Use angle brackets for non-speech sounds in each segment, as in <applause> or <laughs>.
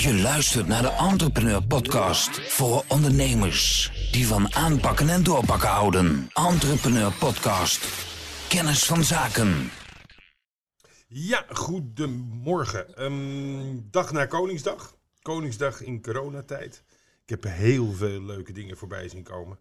Je luistert naar de Entrepreneur Podcast voor ondernemers die van aanpakken en doorpakken houden. Entrepreneur Podcast. Kennis van zaken. Ja, goedemorgen. Um, dag na Koningsdag. Koningsdag in coronatijd. Ik heb heel veel leuke dingen voorbij zien komen.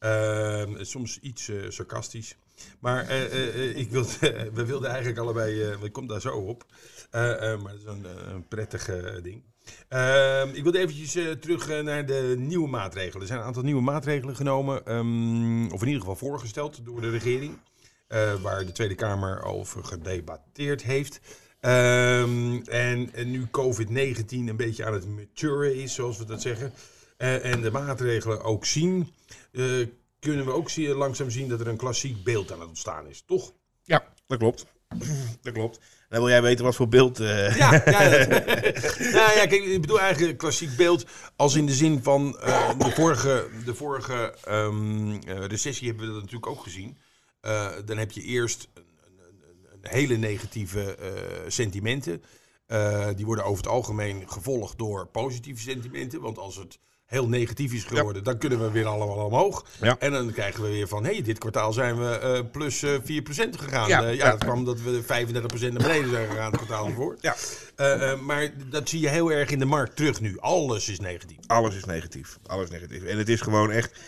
Uh, soms iets uh, sarcastisch. Maar uh, ik wilde, <laughs> we wilden eigenlijk allebei, ik kom daar zo op. maar dat is een, een prettig ding. Ehm, ik wilde eventjes terug naar de nieuwe maatregelen. Er zijn een aantal nieuwe maatregelen genomen, um, of in ieder geval voorgesteld door de regering. waar de Tweede Kamer over gedebatteerd heeft. Um, en, en, nu COVID-19 een beetje aan het maturen is, zoals we dat zeggen. en de maatregelen ook zien kunnen we ook langzaam zien dat er een klassiek beeld aan het ontstaan is, toch? Ja, dat klopt. <clears throat> Dat klopt. Dan wil jij weten wat voor beeld. Uh... Ja, ja, <laughs> nou ja, kijk, ik bedoel eigenlijk klassiek beeld als in de zin van uh, de vorige, de vorige um, recessie hebben we dat natuurlijk ook gezien. Dan heb je eerst een, een, een hele negatieve sentimenten. die worden over het algemeen gevolgd door positieve sentimenten. Want als het heel negatief is geworden, dan kunnen we weer allemaal omhoog. En dan krijgen we weer van, hé, hey, dit kwartaal zijn we uh, plus uh, 4% gegaan. Ja, uh, ja, dat kwam dat we 35% naar beneden zijn gegaan het kwartaal ervoor. Ja. maar dat zie je heel erg in de markt terug nu. Alles is negatief. Alles is negatief. Alles negatief. En het is gewoon echt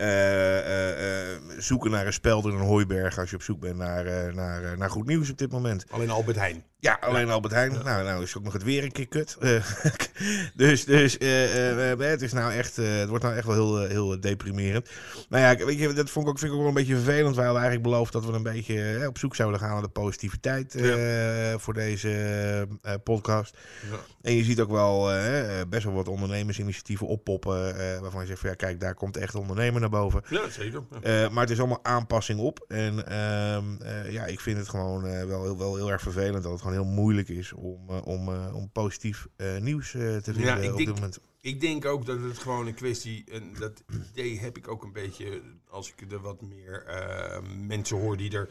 uh, uh, zoeken naar een speld in een hooiberg als je op zoek bent naar, naar, naar goed nieuws op dit moment. Alleen Albert Heijn. Ja, alleen Albert Heijn. Nou, nou is ook nog het weer een keer kut. <laughs> dus dus het, is nou echt, het wordt nou echt wel heel, heel deprimerend. Nou ja, weet je, dat vond ik ook, vind ik ook wel een beetje vervelend. Wij hadden eigenlijk beloofd dat we een beetje op zoek zouden gaan naar de positiviteit voor deze podcast. Ja. En je ziet ook wel best wel wat ondernemersinitiatieven oppoppen. waarvan je zegt van ja, kijk, daar komt echt ondernemer naar boven. Ja, zeker. Uh, maar het is allemaal aanpassing op. En uh, uh, ja, ik vind het gewoon wel, heel, wel heel erg vervelend dat het gewoon heel moeilijk is om, om, om positief nieuws te vinden ja, ik op denk, dit moment. Ik denk ook dat het gewoon een kwestie, en dat idee heb ik ook een beetje als ik er wat meer mensen hoor die er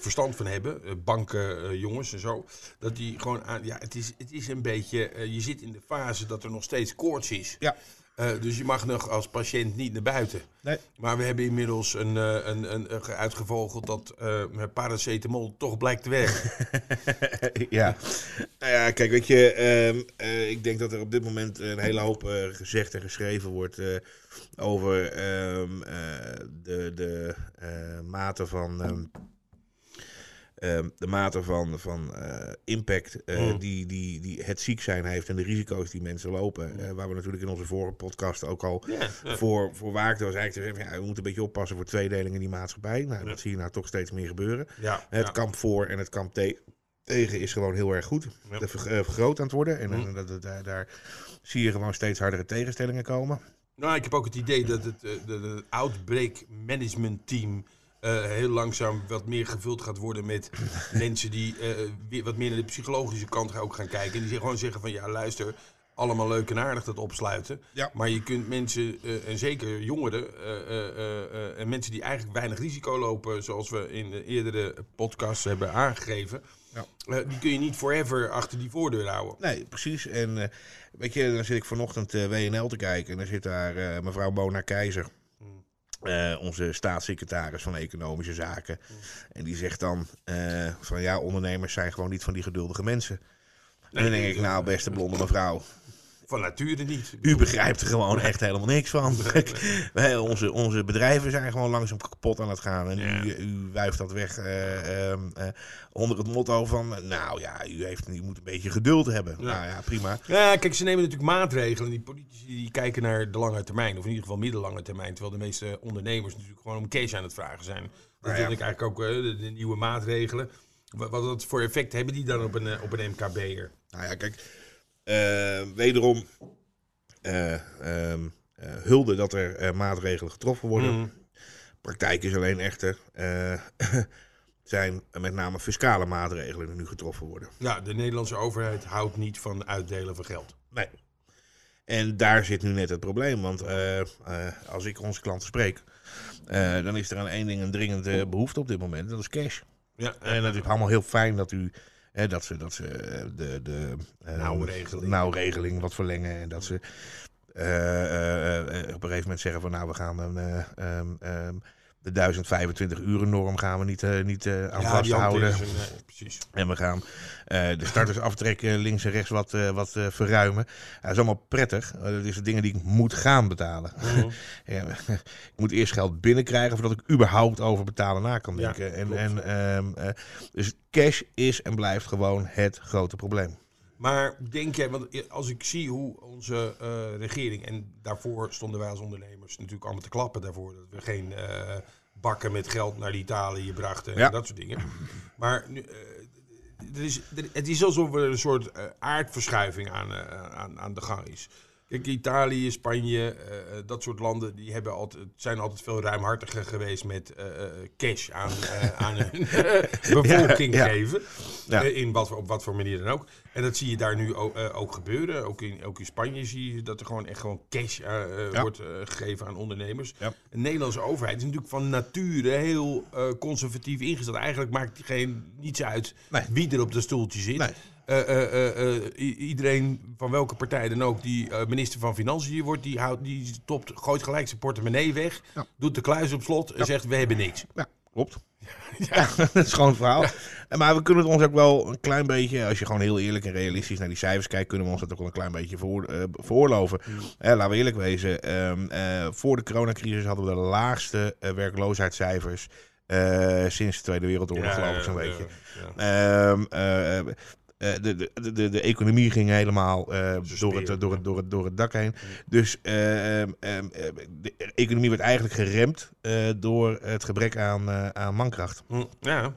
verstand van hebben, banken, jongens en zo, dat die gewoon aan, ja, het is, het is een beetje, je zit in de fase dat er nog steeds koorts is. Ja. Uh, dus je mag nog als patiënt niet naar buiten. Nee. Maar we hebben inmiddels een, uh, een, een, een, uitgevogeld dat uh, paracetamol toch blijkt te werken. <laughs> ja. Nou ja, kijk, weet je, uh, ik denk dat er op dit moment een hele hoop gezegd en geschreven wordt over ehm, de, de mate van ehm, Ehm, de mate van, van uh, impact uh, die, die, die het ziek zijn heeft en de risico's die mensen lopen. Uh, waar we natuurlijk in onze vorige podcast ook al voor, voor waakten. Was eigenlijk ja, we moeten een beetje oppassen voor tweedelingen in die maatschappij. Nou, dat zie je nou toch steeds meer gebeuren. Het kamp voor en het kamp te tegen is gewoon heel erg goed. Dat vergroot aan het worden. En, en dat, daar, daar zie je gewoon steeds hardere tegenstellingen komen. Nou, ik heb ook het idee dat het de, de outbreak management team uh, heel langzaam wat meer gevuld gaat worden met <laughs> mensen die uh, weer wat meer naar de psychologische kant ook gaan kijken. En die gewoon zeggen van ja, luister, allemaal leuk en aardig dat opsluiten. Ja. Maar je kunt mensen, uh, en zeker jongeren, en mensen die eigenlijk weinig risico lopen, zoals we in de eerdere podcasts hebben aangegeven, ja. die kun je niet forever achter die voordeur houden. Nee, precies. En weet je, dan zit ik vanochtend WNL te kijken en dan zit daar mevrouw Bona Keizer. Uh, onze staatssecretaris van Economische Zaken. En die zegt dan uh, van ja, ondernemers zijn gewoon niet van die geduldige mensen. Nee, en dan denk ik, nou, beste blonde mevrouw. Van nature niet. U begrijpt er gewoon echt helemaal niks van. <laughs> Wij, onze, onze bedrijven zijn gewoon langzaam kapot aan het gaan. En u, u wuift dat weg uh, uh, onder het motto van... Nou ja, u, heeft, u moet een beetje geduld hebben. Ja. Nou ja, prima. Ja, kijk, ze nemen natuurlijk maatregelen. Die politici die kijken naar de lange termijn. Of in ieder geval middellange termijn. Terwijl de meeste ondernemers natuurlijk gewoon om cash aan het vragen zijn. Dat nou vind ik eigenlijk ook de, de, nieuwe maatregelen. Wat, wat voor effect hebben die dan op een, op een MKB'er? Nou ja, kijk... Uh, wederom uh, um, uh, hulde dat er maatregelen getroffen worden. Mm. Praktijk is alleen echter. <laughs> zijn met name fiscale maatregelen die nu getroffen worden. Ja, de Nederlandse overheid houdt niet van uitdelen van geld. Nee. En daar zit nu net het probleem. Want als ik onze klanten spreek, dan is er aan één ding een dringende behoefte op dit moment. Dat is cash. Ja, en dat is allemaal heel fijn dat u Hè, dat ze, dat ze eh, de, de eh, Nauwregeling. nauwregeling wat verlengen. En dat ze eh, op een gegeven moment zeggen van nou, we gaan een, eh, ehm, ehm, de 1025 uren norm gaan we niet, eh, niet eh, aan Ja, vasthouden. ze, nee, precies. En we gaan eh, de startersaftrek <laughs> eh, links en rechts wat, eh, wat eh, verruimen. Ja, dat is allemaal prettig. Eh, dat is de dingen die ik moet gaan betalen. Mhm. <laughs> Ja, <laughs> ik moet eerst geld binnenkrijgen voordat ik überhaupt over betalen na kan Ja, denken. en, en, ehm, eh, dus cash is en blijft gewoon het grote probleem. Maar denk jij, want als ik zie hoe onze eh, regering, en daarvoor stonden wij als ondernemers natuurlijk allemaal te klappen daarvoor, dat we geen eh, bakken met geld naar Italië brachten en Ja. dat soort dingen. Maar nu, eh, er is, er- het is alsof er een soort aardverschuiving aan, aan, aan de gang is. Kijk, Italië, Spanje, eh, dat soort landen, die hebben altijd, zijn altijd veel ruimhartiger geweest met eh, eh, cash aan, eh, aan hun <laughs> bevolking Ja, ja. geven. Ja. Eh, in wat, op wat voor manier dan ook. En dat zie je daar nu ook, eh, ook gebeuren. Ook in, ook in Spanje zie je dat er gewoon echt gewoon cash eh, eh, wordt eh, gegeven aan ondernemers. De Nederlandse overheid is natuurlijk van nature heel eh, conservatief ingesteld. Eigenlijk maakt het geen, niets uit Nee. wie er op de stoeltje zit. Nee. Eh, eh, eh, eh, iedereen van welke partij dan ook die eh, minister van Financiën wordt, die, houdt, die stopt, gooit gelijk zijn portemonnee weg, Ja. doet de kluis op slot en zegt we hebben niks. Ja, klopt. <laughs> Ja, dat is gewoon het verhaal. En Maar we kunnen het ons ook wel een klein beetje, als je gewoon heel eerlijk en realistisch naar die cijfers kijkt, kunnen we ons dat ook wel een klein beetje voor, eh, veroorloven. Eh, laten we eerlijk wezen, ehm, eh, voor de coronacrisis hadden we de laagste werkloosheidscijfers eh, sinds de Tweede Wereldoorlog, geloof ik zo'n Ja, beetje. ja. Eh, de, de, de, de economie ging helemaal eh, door, het, door, het, door, het, door het dak heen. Dus eh, ehm, ehm, eh, de economie werd eigenlijk geremd door het gebrek aan, aan mankracht. Hm, ja.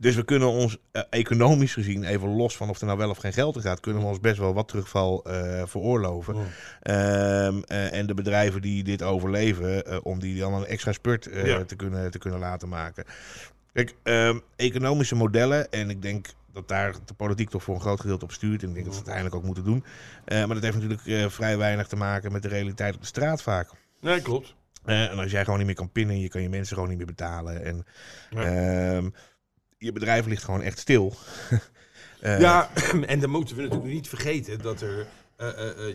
Dus we kunnen ons economisch gezien, even los van of er nou wel of geen geld in gaat, kunnen we ons best wel wat terugval veroorloven. Hm. Ehm, eh, en de bedrijven die dit overleven, om die dan een extra spurt Ja. te, kunnen, te kunnen laten maken. Kijk, economische modellen, en ik denk dat daar de politiek toch voor een groot gedeelte op stuurt, en ik denk dat ze het uiteindelijk ook moeten doen. Eh, maar dat heeft natuurlijk eh, vrij weinig te maken met de realiteit op de straat vaak. Nee, klopt. Eh, en als jij gewoon niet meer kan pinnen, je kan je mensen gewoon niet meer betalen. En ehm, je bedrijf ligt gewoon echt stil. <laughs> Ja, <clears throat> en dan moeten we natuurlijk niet vergeten dat er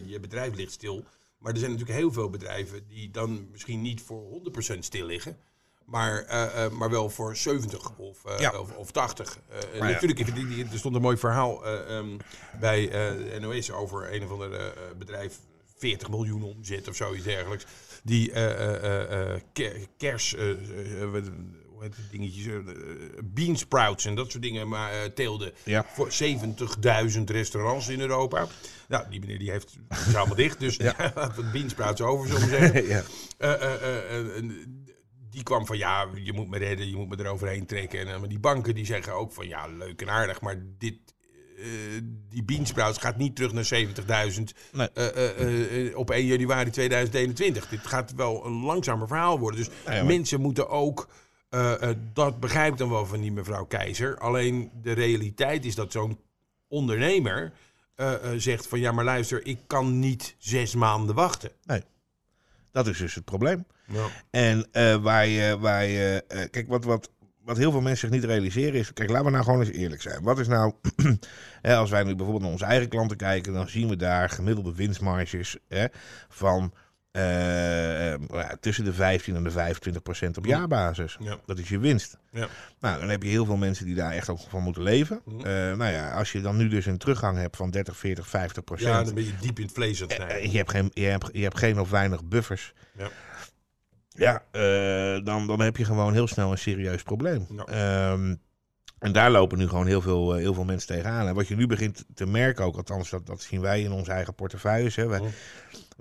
je bedrijf ligt stil. Maar er zijn natuurlijk heel veel bedrijven die dan misschien niet voor 100% stil liggen. Maar, eh, eh, maar wel voor 70 of, eh, Ja. of, of 80. Eh, en Maar ja. natuurlijk, die- die- er stond een mooi verhaal eh, ehm, bij NOS over een of ander bedrijf. 40 miljoen omzet of zoiets dergelijks. Die ke- kers, hoe heet die dingetjes, eh, bean sprouts en dat soort dingen maar teelde Ja. voor 70.000 restaurants in Europa. Nou, die meneer die heeft het allemaal dicht, dus ja. <laughs> wat bean sprouts over, zullen we zeggen. <laughs> die kwam van ja, je moet me redden, je moet me eroverheen trekken. En, eh, maar die banken die zeggen ook van ja, leuk en aardig, maar dit, eh, die beansprouts gaat niet terug naar 70.000 Nee. eh, op 1 januari 2021. Dit gaat wel een langzamer verhaal worden. Dus ja, mensen moeten ook, dat begrijp ik dan wel van die mevrouw Keizer. Alleen de realiteit is dat zo'n ondernemer zegt van ja, maar luister, ik kan niet zes maanden wachten. Dat is dus het probleem. Ja. En eh, waar je, waar je eh, kijk, wat, wat, wat heel veel mensen zich niet realiseren is, kijk, laten we nou gewoon eens eerlijk zijn. Wat is nou, <clears throat> hè, als wij nu bijvoorbeeld naar onze eigen klanten kijken, dan zien we daar gemiddelde winstmarges hè, van eh, ja, tussen de 15 en de 25 procent op Ja. jaarbasis. Ja. Dat is je winst. Ja. Nou, dan heb je heel veel mensen die daar echt ook van moeten leven. Mhm. Nou ja, als je dan nu dus een teruggang hebt van 30, 40, 50 procent. ja, dan ben je diep in het vlees aan het je, hebt geen, je, hebt, je hebt geen of weinig buffers. Ja. Ja, eh, dan, dan heb je gewoon heel snel een serieus probleem. Ja. Ehm, en daar lopen nu gewoon heel veel, eh, heel veel mensen tegenaan. En wat je nu begint te merken ook, althans dat, dat zien wij in onze eigen portefeuilles. Hè. Wij.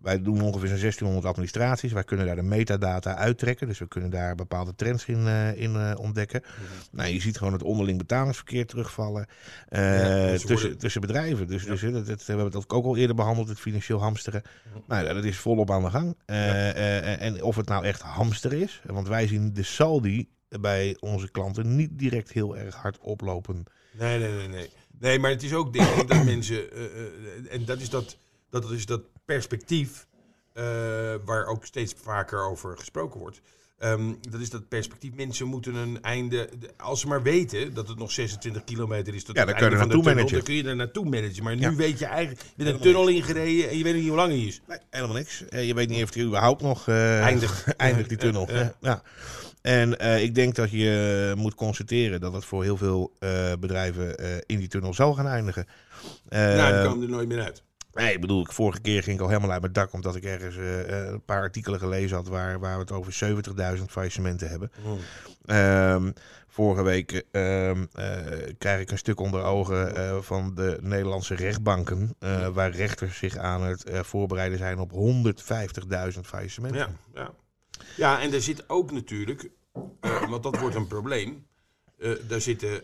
Wij doen ongeveer zo'n 1600 administraties. Wij kunnen daar de metadata uittrekken. Dus we kunnen daar bepaalde trends in, eh, in eh, ontdekken. Mhm. Nou, je ziet gewoon het onderling betalingsverkeer terugvallen eh, mensen tussen, worden- tussen bedrijven. Dus, Ja. dus dat, dat, we hebben het ook al eerder behandeld, het financieel hamsteren. Mhm. Nou, dat is volop aan de gang. En of het nou echt hamster is, want wij zien de saldi bij onze klanten niet direct heel erg hard oplopen. Nee, nee, nee, nee. Nee, maar het is ook denk ik dat mensen, en dat is dat, dat is dat perspectief eh, waar ook steeds vaker over gesproken wordt. Ehm, dat is dat perspectief. Mensen moeten een einde. de- Als ze maar weten dat het nog 26 kilometer is tot Ja, het dan kun je einde er van de naartoe tunnel, managen. dan kun je er naartoe managen. Maar nu Ja. weet je eigenlijk. Je bent een tunnel ingereden en je weet niet hoe lang hij is. Nee, helemaal niks. Eh, je weet niet of die überhaupt nog eh, Eindigt. <laughs> eindigt, die tunnel. Ja. En ik denk dat je moet constateren dat het voor heel veel bedrijven in die tunnel zal gaan eindigen. Nou, die komen er nooit meer uit. Nee, ik bedoel, ik, vorige keer ging ik al helemaal uit mijn dak omdat ik ergens eh, eh, een paar artikelen gelezen had waar, waar we het over 70.000 faillissementen hebben. Ehm, vorige week ehm, eh, krijg ik een stuk onder ogen van de Nederlandse rechtbanken, waar rechters zich aan het voorbereiden zijn op 150.000 faillissementen. Ja, ja. ja, en er zit ook natuurlijk, want dat wordt een probleem. daar zitten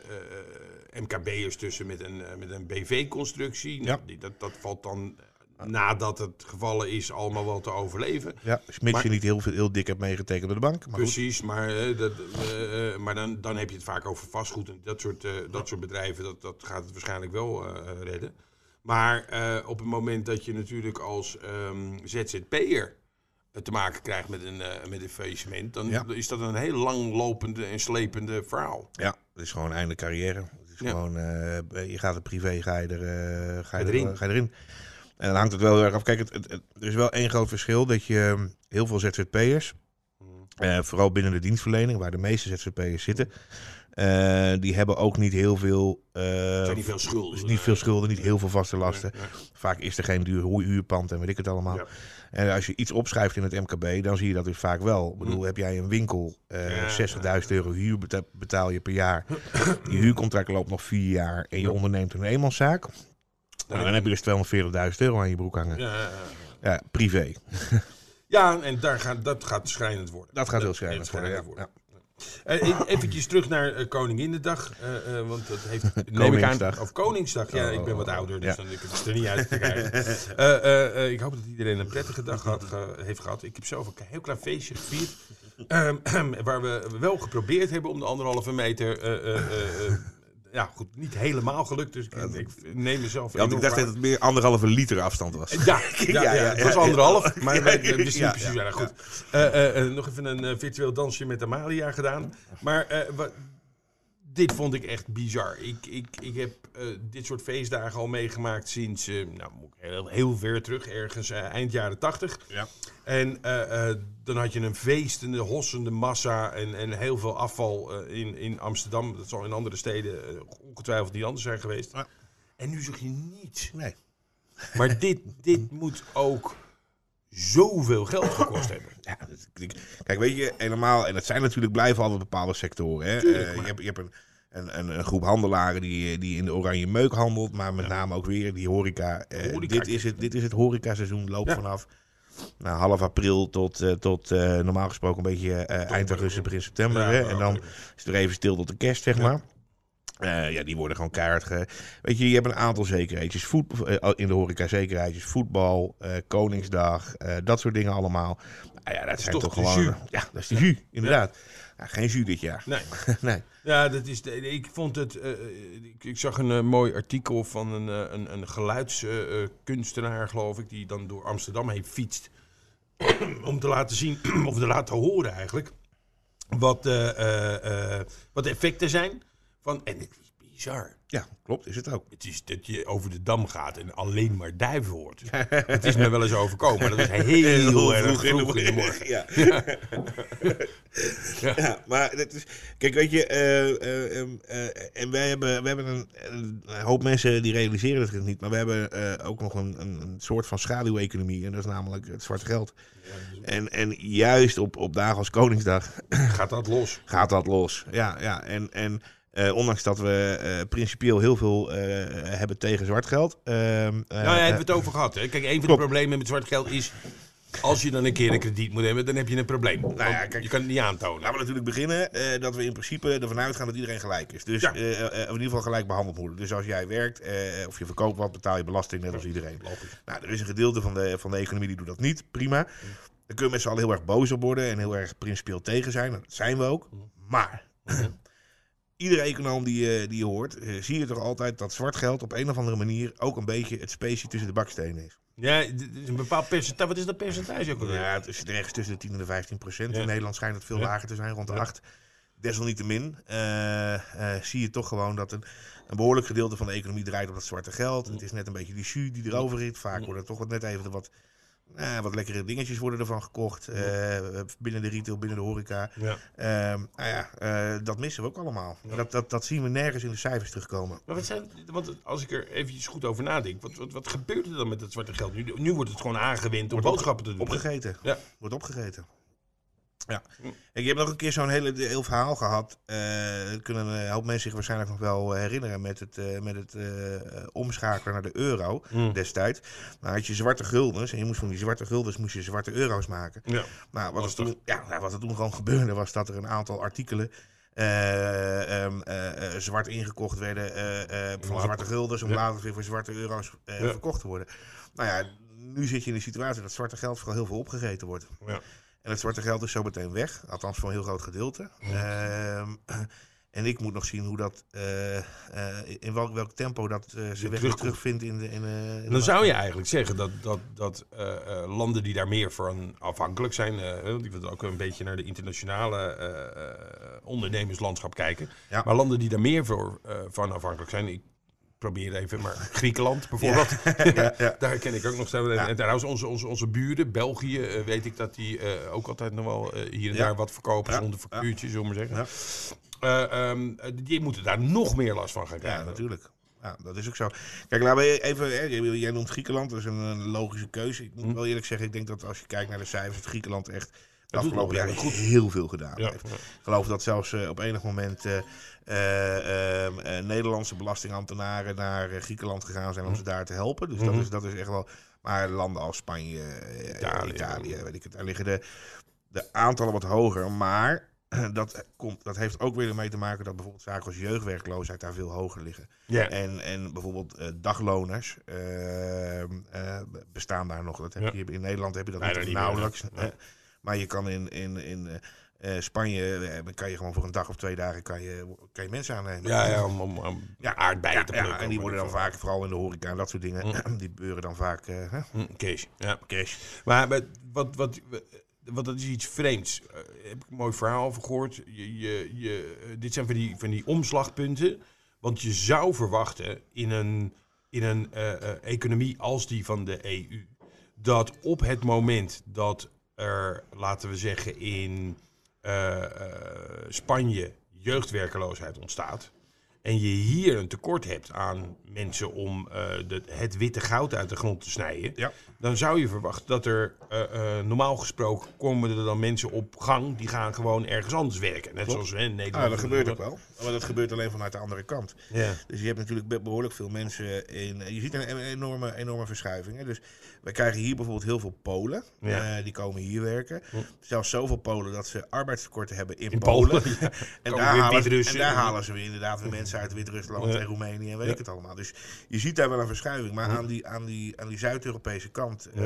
MKB'ers tussen met een, eh, met een BV-constructie. Nou, Ja. dat, dat valt dan, eh, nadat het gevallen is, allemaal wel te overleven. Ja, mits Maar- je niet heel, veel, heel dik hebt meegetekend door de bank. Maar goed. Precies, maar, eh, dat, maar dan, dan heb je het vaak over vastgoed en dat soort, dat soort bedrijven. Dat, dat gaat het waarschijnlijk wel redden. Maar op het moment dat je natuurlijk als ehm, ZZP'er te maken krijgt met een, met een faillissement, dan Ja. is dat een heel langlopende en slepende verhaal. Ja, het is gewoon einde carrière. Gewoon, eh, je gaat het privé, ga je, er, eh, ga je, erin. er, ga je erin. En dan hangt het wel heel erg af. Kijk, het, het- het- er is wel één groot verschil. Dat je ehm, heel veel ZZP'ers, eh, vooral binnen de dienstverlening, waar de meeste ZZP'ers zitten, eh, die hebben ook niet heel veel... zijn niet veel schulden. dus niet veel schulden, niet heel veel vaste lasten. Nee, nee. Vaak is er geen duur huurpand en weet ik het allemaal. Ja. En als je iets opschrijft in het MKB, dan zie je dat dus vaak wel. Ik bedoel, heb jij een winkel, eh Mm. Ja. 60.000 euro huur beta- betaal je per jaar. Je huurcontract loopt nog vier jaar en je onderneemt een eenmanszaak. Nou, dan heb je dus 240.000 euro aan je broek hangen. Ja, privé. ja, en daar gaat, dat gaat schrijnend worden. Dat gaat heel schrijnend worden. Ja. worden. Ja. Eh, eventjes terug naar eh, Koninginnedag. eh, want dat heeft. <laughs> aan, Koningsdag. of Koningsdag. Ja, Oh, ik ben wat oh, ouder, dus ja. dan ik het er niet uit te krijgen. <laughs> Ik hoop dat iedereen een prettige dag had, heeft gehad. Ik heb zelf een heel klein feestje gevierd. Ehm, <clears throat> waar we wel geprobeerd hebben om de anderhalve meter. Ja, goed, niet helemaal gelukt. Dus ik, ik neem mezelf. Ja, want ik dacht dat het meer anderhalve liter afstand was. Ja, ja, <laughs> ja, ja, het was anderhalf, <laughs> maar wij wisten niet ja, precies. ja, goed. Eh, eh, eh, nog even een virtueel dansje met Amalia gedaan. Maar eh, wa- dit vond ik echt bizar. Ik, ik, ik heb eh, dit soort feestdagen al meegemaakt sinds, eh, nou, heel, heel ver terug, ergens eh, eind jaren tachtig. Ja. En dan had je een feestende, hossende massa en, en heel veel afval in, in Amsterdam. Dat zal in andere steden ongetwijfeld niet anders zijn geweest. Ja. En nu zag je niets. Nee. Maar dit, dit moet ook zoveel geld gekost <clears throat> hebben. Ja, dat- kijk, weet je, helemaal, en het zijn natuurlijk blijven altijd bepaalde sectoren. Hè? Tuurlijk, Eh, je hebt, je hebt een, een, een, groep handelaren die, die in de oranje meuk handelt, maar met name ook weer die horeca. Eh, Horeca. dit, is het, dit is het horecaseizoen, loopt Ja. vanaf nou, half april tot, eh, tot normaal gesproken een beetje eind augustus, begin september. Hè? En dan is het er even stil tot de kerst, zeg maar. Eh, ja, die worden gewoon keihard ge... Weet je, je hebt een aantal zekerheidjes. Voet, eh, in de horeca zekerheidjes. Voetbal, eh, Koningsdag, dat soort dingen allemaal. Nou ja, dat, is zijn toch gewoon... jus. Ja, dat is de jus, inderdaad. Ja, geen jus dit jaar. Nee. <laughs> nee. Ja, dat is de, ik vond het. ik, ik zag een mooi artikel van een, een, een geluidskunstenaar, geloof ik, die dan door Amsterdam heen fietst. <clears throat> om te laten zien, <clears throat> of te laten horen eigenlijk, wat, wat de effecten zijn. Van, en het is bizar. Ja, klopt, is het ook. Het is dat je over de dam gaat en alleen maar duiven hoort. Het is me wel eens overkomen, maar dat was <laughs> heel, erg vroeg in de morgen. Ja. ja. <laughs> maar dat is, kijk, weet je, eh, eh, ehm, eh, en wij hebben, we hebben een, een hoop mensen die realiseren het niet, maar we hebben ook nog een, een, een soort van schaduweconomie en dat is namelijk het zwarte geld. En, en juist op, op dagen als Koningsdag Gaat dat los? gaat dat los. Ja, ja. En, en eh, ondanks dat we eh, principieel heel veel eh, hebben tegen zwart geld. ehm, eh, Nou, ja, hebben we het over gehad. Hè? Kijk, een van de problemen met zwart geld is... als je dan een keer een krediet moet hebben, dan heb je een probleem. Nou ja, kijk- je kan het niet aantonen. Laten we natuurlijk beginnen dat we in principe ervan uitgaan dat iedereen gelijk is. Dus Ja. in ieder geval gelijk behandeld worden. Dus als jij werkt of je verkoopt wat, betaal je belasting net als iedereen. Nou, er is een gedeelte van de, van de economie die doet dat niet. Prima. Dan kun je met z'n allen heel erg boos op worden en heel erg principieel tegen zijn. Dat zijn we ook. Maar iedere econoom die, je- die je hoort, eh, zie je toch altijd dat zwart geld op een of andere manier ook een beetje het specie tussen de bakstenen is. Ja, is een bepaald percentage. Wat is dat percentage ook alweer? Ja, het is ergens tussen de 10 en de 15 procent. Ja. In Nederland schijnt het veel Ja. lager te zijn, rond de Ja. 8. Desalniettemin eh, eh, zie je toch gewoon dat een, een behoorlijk gedeelte van de economie draait op dat zwarte geld. Het is net een beetje die jus die erover zit. Vaak worden er toch wat net even de wat, eh, wat lekkere dingetjes worden ervan gekocht. eh, binnen de retail, binnen de horeca. Ja. Ehm, nou ja, eh, dat missen we ook allemaal. Dat, dat, dat zien we nergens in de cijfers terugkomen. Maar wat zijn, want als ik er eventjes goed over nadenk, wat, wat, wat gebeurt er dan met dat zwarte geld? Nu, nu wordt het gewoon aangewend om Wordt boodschappen te doen. Opgegeten. Ja. Wordt opgegeten. Ja. Ik heb nog een keer zo'n hele heel verhaal gehad. eh dat kunnen een hoop mensen zich waarschijnlijk nog wel herinneren met het, eh, met het eh, omschakelen naar de euro Hm. destijds. Maar had je zwarte guldens en je moest van die zwarte guldens moest je zwarte euro's maken. Ja. Nou, wat, er toen, ja, nou, wat er toen gewoon gebeurde was dat er een aantal artikelen eh, ehm, eh, eh, zwart ingekocht werden van zwarte guldens om Ja. later weer voor zwarte euro's Ja. verkocht te worden. Nou ja, nu zit je in de situatie dat zwarte geld vooral heel veel opgegeten wordt. Ja. En het zwarte geld is zo meteen weg, althans voor een heel groot gedeelte. Ehm, <clears throat> en ik moet nog zien hoe dat, eh, eh, in welk, welk tempo dat weg weer terugkomt. terugvindt in de. In, de Dan zou je eigenlijk zeggen dat, dat, dat landen die daar meer van afhankelijk zijn, die willen ook een beetje naar de internationale ondernemerslandschap kijken. Ja. Maar landen die daar meer voor, van afhankelijk zijn, ik probeer even, maar Griekenland bijvoorbeeld, ja, <laughs> ja. <laughs> daar ken ik ook nog steeds. Ja. En trouwens, onze, onze, onze buren, België, eh, weet ik dat die eh, ook altijd nog wel eh, hier en Ja. daar wat verkopen Ja. zonder factuurtje, zullen we maar zeggen. Ja. Eh, ehm, eh, die moeten daar nog meer last van gaan Ja, krijgen. natuurlijk. Ja, dat is ook zo. Kijk, laten we even. Hè, jij- noemt Griekenland, dat is een, een logische keuze. Ik moet Hm. wel eerlijk zeggen, ik denk dat als je kijkt naar de cijfers, dat Griekenland echt de afgelopen jaren heel heel veel gedaan Ja. heeft. Ik geloof dat zelfs eh, op enig moment eh, eh, ehm, eh, Nederlandse belastingambtenaren naar Griekenland gegaan zijn om ze daar te helpen. Dus dat, Mhm. is, dat is echt wel. Maar landen als Spanje, Italië. Italië, weet ik het, daar liggen de, de aantallen wat hoger. Maar <clears throat> dat, komt, dat heeft ook weer ermee te maken dat bijvoorbeeld zaken als jeugdwerkloosheid daar veel hoger liggen. Ja. En, en bijvoorbeeld eh, dagloners ehm, eh, bestaan daar nog. Dat heb je, in Nederland heb je dat niet, niet nauwelijks. meer, nee. Maar je kan in, in, in eh, eh, Spanje eh, kan je gewoon voor een dag of twee dagen kan je, kan je mensen aannemen. Ja, ja, om, om, om Ja, aardbeien Ja, te ja, plukken. en die worden dan vaak, vooral in de horeca en dat soort dingen, <clears throat> die gebeuren dan vaak. Hm, Kees, ja. cash. Maar wat, wat, wat, dat is iets vreemds. Heb ik een mooi verhaal over gehoord. Je, je, je, dit zijn van die, van die omslagpunten. Want je zou verwachten in een, in een economie als die van de EU... dat op het moment dat er, laten we zeggen, in eh, eh, Spanje jeugdwerkeloosheid ontstaat... en je hier een tekort hebt aan mensen om eh, de, het witte goud uit de grond te snijden... Ja. dan zou je verwachten dat er eh, eh, normaal gesproken komen er dan mensen op gang... die gaan gewoon ergens anders werken. Net Klopt. zoals we in Nederland... Ah, dat gebeurt ook wel. Maar dat gebeurt alleen vanuit de andere kant. Ja. Dus je hebt natuurlijk be- behoorlijk veel mensen in. Je ziet een, enorme, enorme verschuiving. Hè? Dus wij krijgen hier bijvoorbeeld heel veel Polen. Ja. die komen hier werken. Zelfs zoveel Polen dat ze arbeidstekorten hebben in, In Polen. <laughs> En, daar halen, en daar halen ze weer inderdaad weer <laughs> mensen uit Wit-Rusland Ja. en Roemenië en weet ik het allemaal. Dus je ziet daar wel een verschuiving. Maar aan die, aan die, aan die Zuid-Europese kant eh,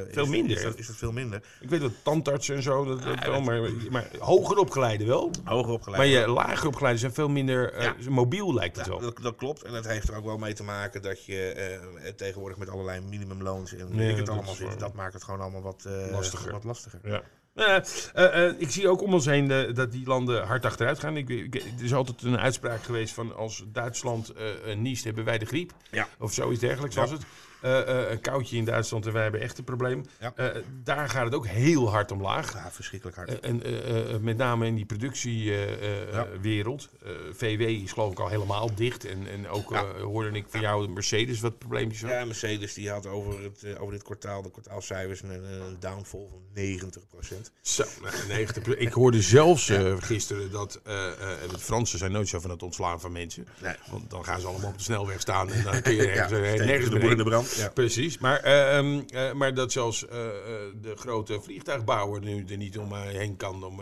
eh, Veel is, minder. Is dat, is dat veel minder. Ik weet dat tandartsen en zo, dat, dat wel, maar, maar hoger opgeleide wel. Hoger opgeleid. Maar je lager opgeleide zijn veel minder eh, mobiel, lijkt het Ja, wel. dat, dat klopt. En dat heeft er ook wel mee te maken dat je tegenwoordig met allerlei minimumloons en weet ik het dat allemaal zit. Dat maakt het gewoon allemaal wat, Lastiger. wat lastiger. Ja. Eh, eh, eh, ik zie ook om ons heen dat die landen hard achteruit gaan. Ik, ik, er is altijd een uitspraak geweest van als Duitsland niest, hebben wij de griep. Ja. Of zoiets dergelijks Ja. was het. Eh, eh, een koudje in Duitsland en wij hebben echt een probleem. Ja. Eh, daar gaat het ook heel hard omlaag. Ja, verschrikkelijk hard. En met name in die productiewereld. Ja. VW is geloof ik al helemaal dicht. En, en ook Ja. hoorde ik van jou Mercedes wat probleempjes had. ja, Mercedes die had over, het, over dit kwartaal, de kwartaalcijfers, een, een downfall van 90 Zo, nou, 90% Ik hoorde zelfs gisteren dat eh, de Fransen zijn nooit zo van het ontslaan van mensen. Nee. Want dan gaan ze allemaal op de snelweg staan en dan <laughs> kun je Ja, ergens, eh, steken nergens de boer in de brand. Ja. Precies, maar, eh, ehm, eh, maar dat zelfs eh, de grote vliegtuigbouwer nu er niet om eh, heen kan. Om,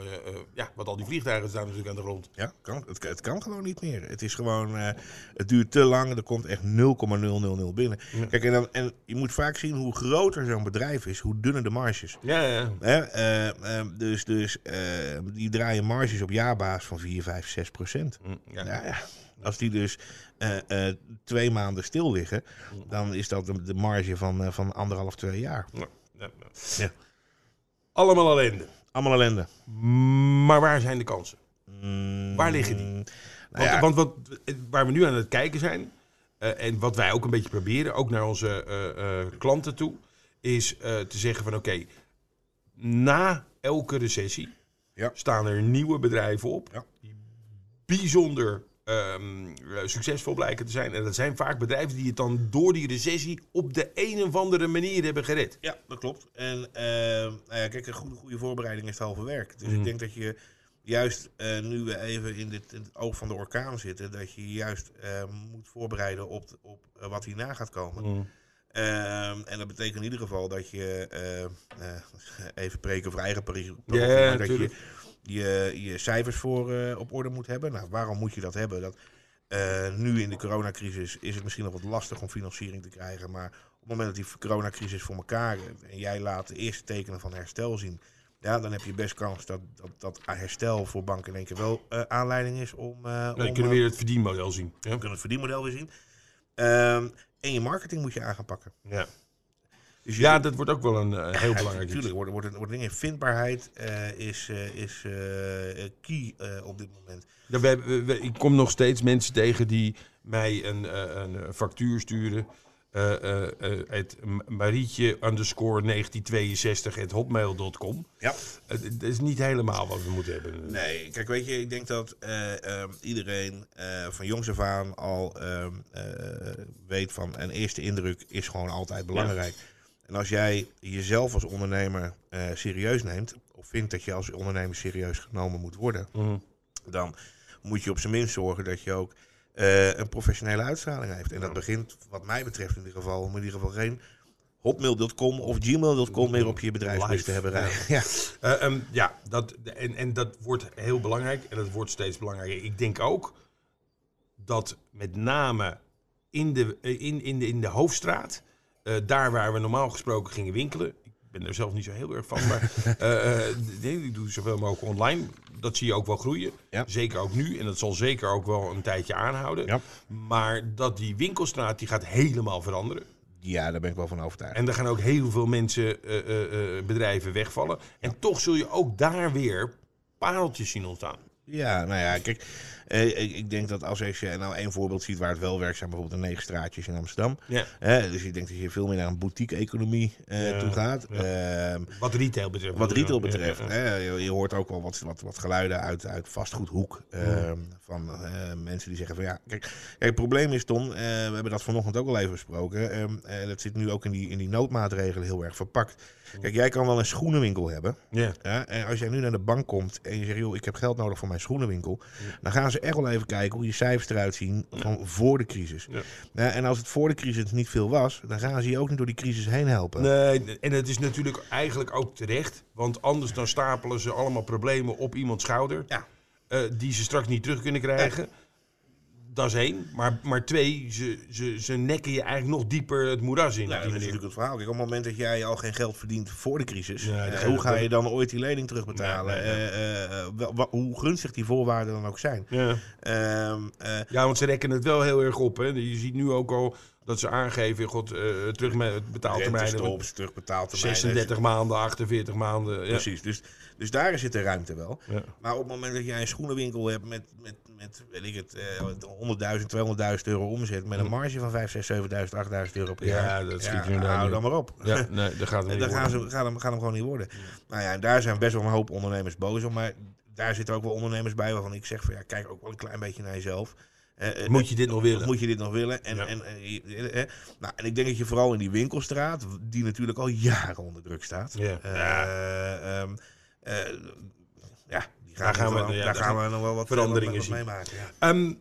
ja, want al die vliegtuigen staan natuurlijk aan de grond. Ja, kan, het, het kan gewoon niet meer. Het is gewoon, het duurt te lang. Er komt echt 0,000 binnen. Ja. Kijk, en, dan, en je moet vaak zien hoe groter zo'n bedrijf is, hoe dunner de marges. Ja, ja. Hè? dus dus die draaien marges op jaarbasis van 4, 5, 6 procent. Ja. Ja, ja. Als die dus eh, eh, twee maanden stil liggen, dan is dat de, de marge van, eh, van anderhalf, twee jaar. Ja, ja, ja. Ja. Allemaal ellende. Allemaal ellende. Maar waar zijn de kansen? Mm, Waar liggen die? nou Want, wat, waar we nu aan het kijken zijn, en wat wij ook een beetje proberen, ook naar onze klanten toe, is te zeggen van oké, na elke recessie Ja. staan er nieuwe bedrijven op Ja. die bijzonder ehm, eh, succesvol blijken te zijn. En dat zijn vaak bedrijven die het dan door die recessie op de een of andere manier hebben gered. Ja, dat klopt. En eh, nou ja, kijk, een goede, goede voorbereiding is het halve werk. Dus Mhm. ik denk dat je juist eh, nu we even in, dit, in het oog van de orkaan zitten, dat je juist eh, moet voorbereiden op, op eh, wat hierna gaat komen. Ehm, en dat betekent in ieder geval dat je, <laughs> even preken voor eigen parochie, Ja, dat je, je je cijfers voor eh, op orde moet hebben. Nou, waarom moet je dat hebben? Dat, eh, nu in de coronacrisis is het misschien nog wat lastig om financiering te krijgen, maar op het moment dat die coronacrisis voor elkaar en jij laat de eerste tekenen van herstel zien, ja, dan heb je best kans dat, dat, dat herstel voor banken in één keer wel eh, aanleiding is om, Dan om, kunnen we weer het verdienmodel zien. Ja. we kunnen het verdienmodel weer zien. Ehm, en je marketing moet je aan gaan pakken. Ja. Dus ja, dat wordt ook wel een eh, heel Ja, belangrijk. Natuurlijk, wordt, wordt, wordt dingen. Vindbaarheid eh, is, eh, is key op dit moment. Ja, ik kom nog steeds mensen tegen die mij een, een factuur sturen. het marietje underscore 1962 at hotmail.com. Ja. Het dat is niet helemaal wat we moeten hebben. Nee, kijk, weet je, ik denk dat eh, ehm, iedereen van jongs af aan al ehm, eh, weet van een eerste indruk is gewoon altijd belangrijk. En als jij jezelf als ondernemer eh, serieus neemt, of vindt dat je als ondernemer serieus genomen moet worden, Mhm. dan moet je op zijn minst zorgen dat je ook eh, een professionele uitstraling heeft. En dat begint, wat mij betreft in ieder geval, om in ieder geval geen hotmail.com of gmail.com meer op je bedrijfsbus Live, te hebben rijden. <laughs> Ja. Eh, ehm, ja, dat, en, en dat wordt heel belangrijk en dat wordt steeds belangrijker. Ik denk ook dat met name in de, in, in de, in de hoofdstraat, eh, daar waar we normaal gesproken gingen winkelen. Ik ben er zelf niet zo heel erg van, maar nee, ik doe zoveel mogelijk online. Dat zie je ook wel groeien. Ja. Zeker ook nu. En dat zal zeker ook wel een tijdje aanhouden. Ja. Maar dat die winkelstraat die gaat helemaal veranderen. ja, daar ben ik wel van overtuigd. En er gaan ook heel veel mensen, eh, eh, bedrijven wegvallen. En toch zul je ook daar weer pareltjes zien ontstaan. Ja, nou ja, kijk, eh, ik, ik denk dat als je nou één voorbeeld ziet waar het wel werkt, zijn bijvoorbeeld de negen straatjes in Amsterdam. Ja. Dus ik denk dat je veel meer naar een boutique-economie eh, Ja, toe gaat. ja. Ehm, Wat retail betreft. Wat retail betreft, je, je hoort ook wel wat, wat, wat geluiden uit, uit vastgoedhoek. ehm, Van mensen die zeggen van ja, kijk, kijk het probleem is Ton, eh, we hebben dat vanochtend ook al even besproken. ehm, dat zit nu ook in die, in die noodmaatregelen heel erg verpakt. Kijk, jij kan wel een schoenenwinkel hebben. Ja. Ja, en als jij nu naar de bank komt en je zegt, joh, ik heb geld nodig voor mijn schoenenwinkel. Dan gaan ze echt wel even kijken hoe je cijfers eruit zien van voor de crisis. Ja. En als het voor de crisis niet veel was, dan gaan ze je ook niet door die crisis heen helpen. Nee, en het is natuurlijk eigenlijk ook terecht. Want anders dan stapelen ze allemaal problemen op iemands schouder. Ja. eh, die ze straks niet terug kunnen krijgen. Dat is één. Maar, maar twee, ze, ze, ze nekken je eigenlijk nog dieper het moeras in. Op dat is natuurlijk het verhaal. Kijk, op het moment dat jij al geen geld verdient voor de crisis, Ja, eh, hoe ga je dan ooit die lening terugbetalen? Eh, eh, hoe gunstig die voorwaarden dan ook zijn. Ja. Ehm, eh, ja, want ze rekken het wel heel erg op. Hè. Je ziet nu ook al dat ze aangeven, god, terug met het betaaltermijn. rentestops, terugbetaaltermijnen. 36 maanden, 48 maanden. Ja. Precies, dus, dus daar zit de ruimte wel. Ja. Maar op het moment dat jij een schoenenwinkel hebt met, met, met weet ik het, eh 100.000, 200.000 euro omzet, met een marge van 5, 6, 7.000, 8.000 euro per Ja, jaar. dat schiet je inderdaad hou niet dan maar op. Ja, <laughs> nee, dat gaat hem niet dan gaan ze, gaan, hem, gaan hem gewoon niet worden. Nou ja, en daar zijn best wel een hoop ondernemers boos om. Maar daar zitten ook wel ondernemers bij waarvan ik zeg van ja, kijk ook wel een klein beetje naar jezelf. Eh, eh, Moet je dit nog willen? Moet je dit nog willen? En, Ja. en, eh, nou, en ik denk dat je vooral in die winkelstraat, die natuurlijk al jaren onder druk staat. Ja. eh, ehm, eh, ja, Daar gaan we- wel- ja, daar gaan we nog wel wat veranderingen wat zien. meemaken. Ja. Ehm,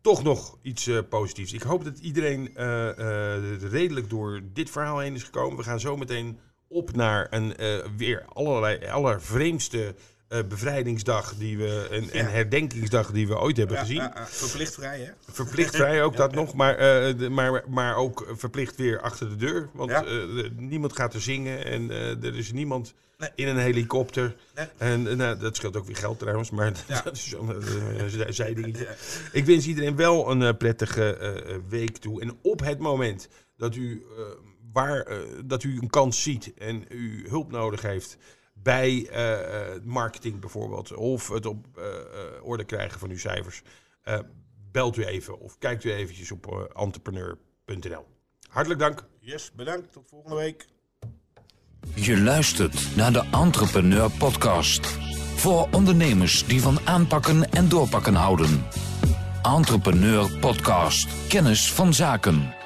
toch nog iets eh, positiefs. Ik hoop dat iedereen eh, eh, redelijk door dit verhaal heen is gekomen. We gaan zo meteen op naar een eh, weer allerlei allervreemdste eh, bevrijdingsdag die we, en, en herdenkingsdag die we ooit hebben Ja, gezien. ja, verplicht vrij, hè? Verplicht vrij ook <laughs> dat nog, maar, eh, de- maar, maar ook verplicht weer achter de deur. Want eh, de- niemand gaat er zingen en er is niemand Nee. in een helikopter. Nee. En nou, dat scheelt ook weer geld trouwens, maar <laughs> dat is zo'n <laughs> zijdingetje. Ik wens iedereen wel een prettige week toe. En op het moment dat u, waar, dat u een kans ziet en u hulp nodig heeft bij eh, eh, marketing bijvoorbeeld, of het op eh, eh, orde krijgen van uw cijfers, belt u even of kijkt u eventjes op entrepreneur.nl. Hartelijk dank. Yes, bedankt. Tot volgende week. Je luistert naar de Entrepreneur Podcast. Voor ondernemers die van aanpakken en doorpakken houden. Entrepreneur Podcast. Kennis van zaken.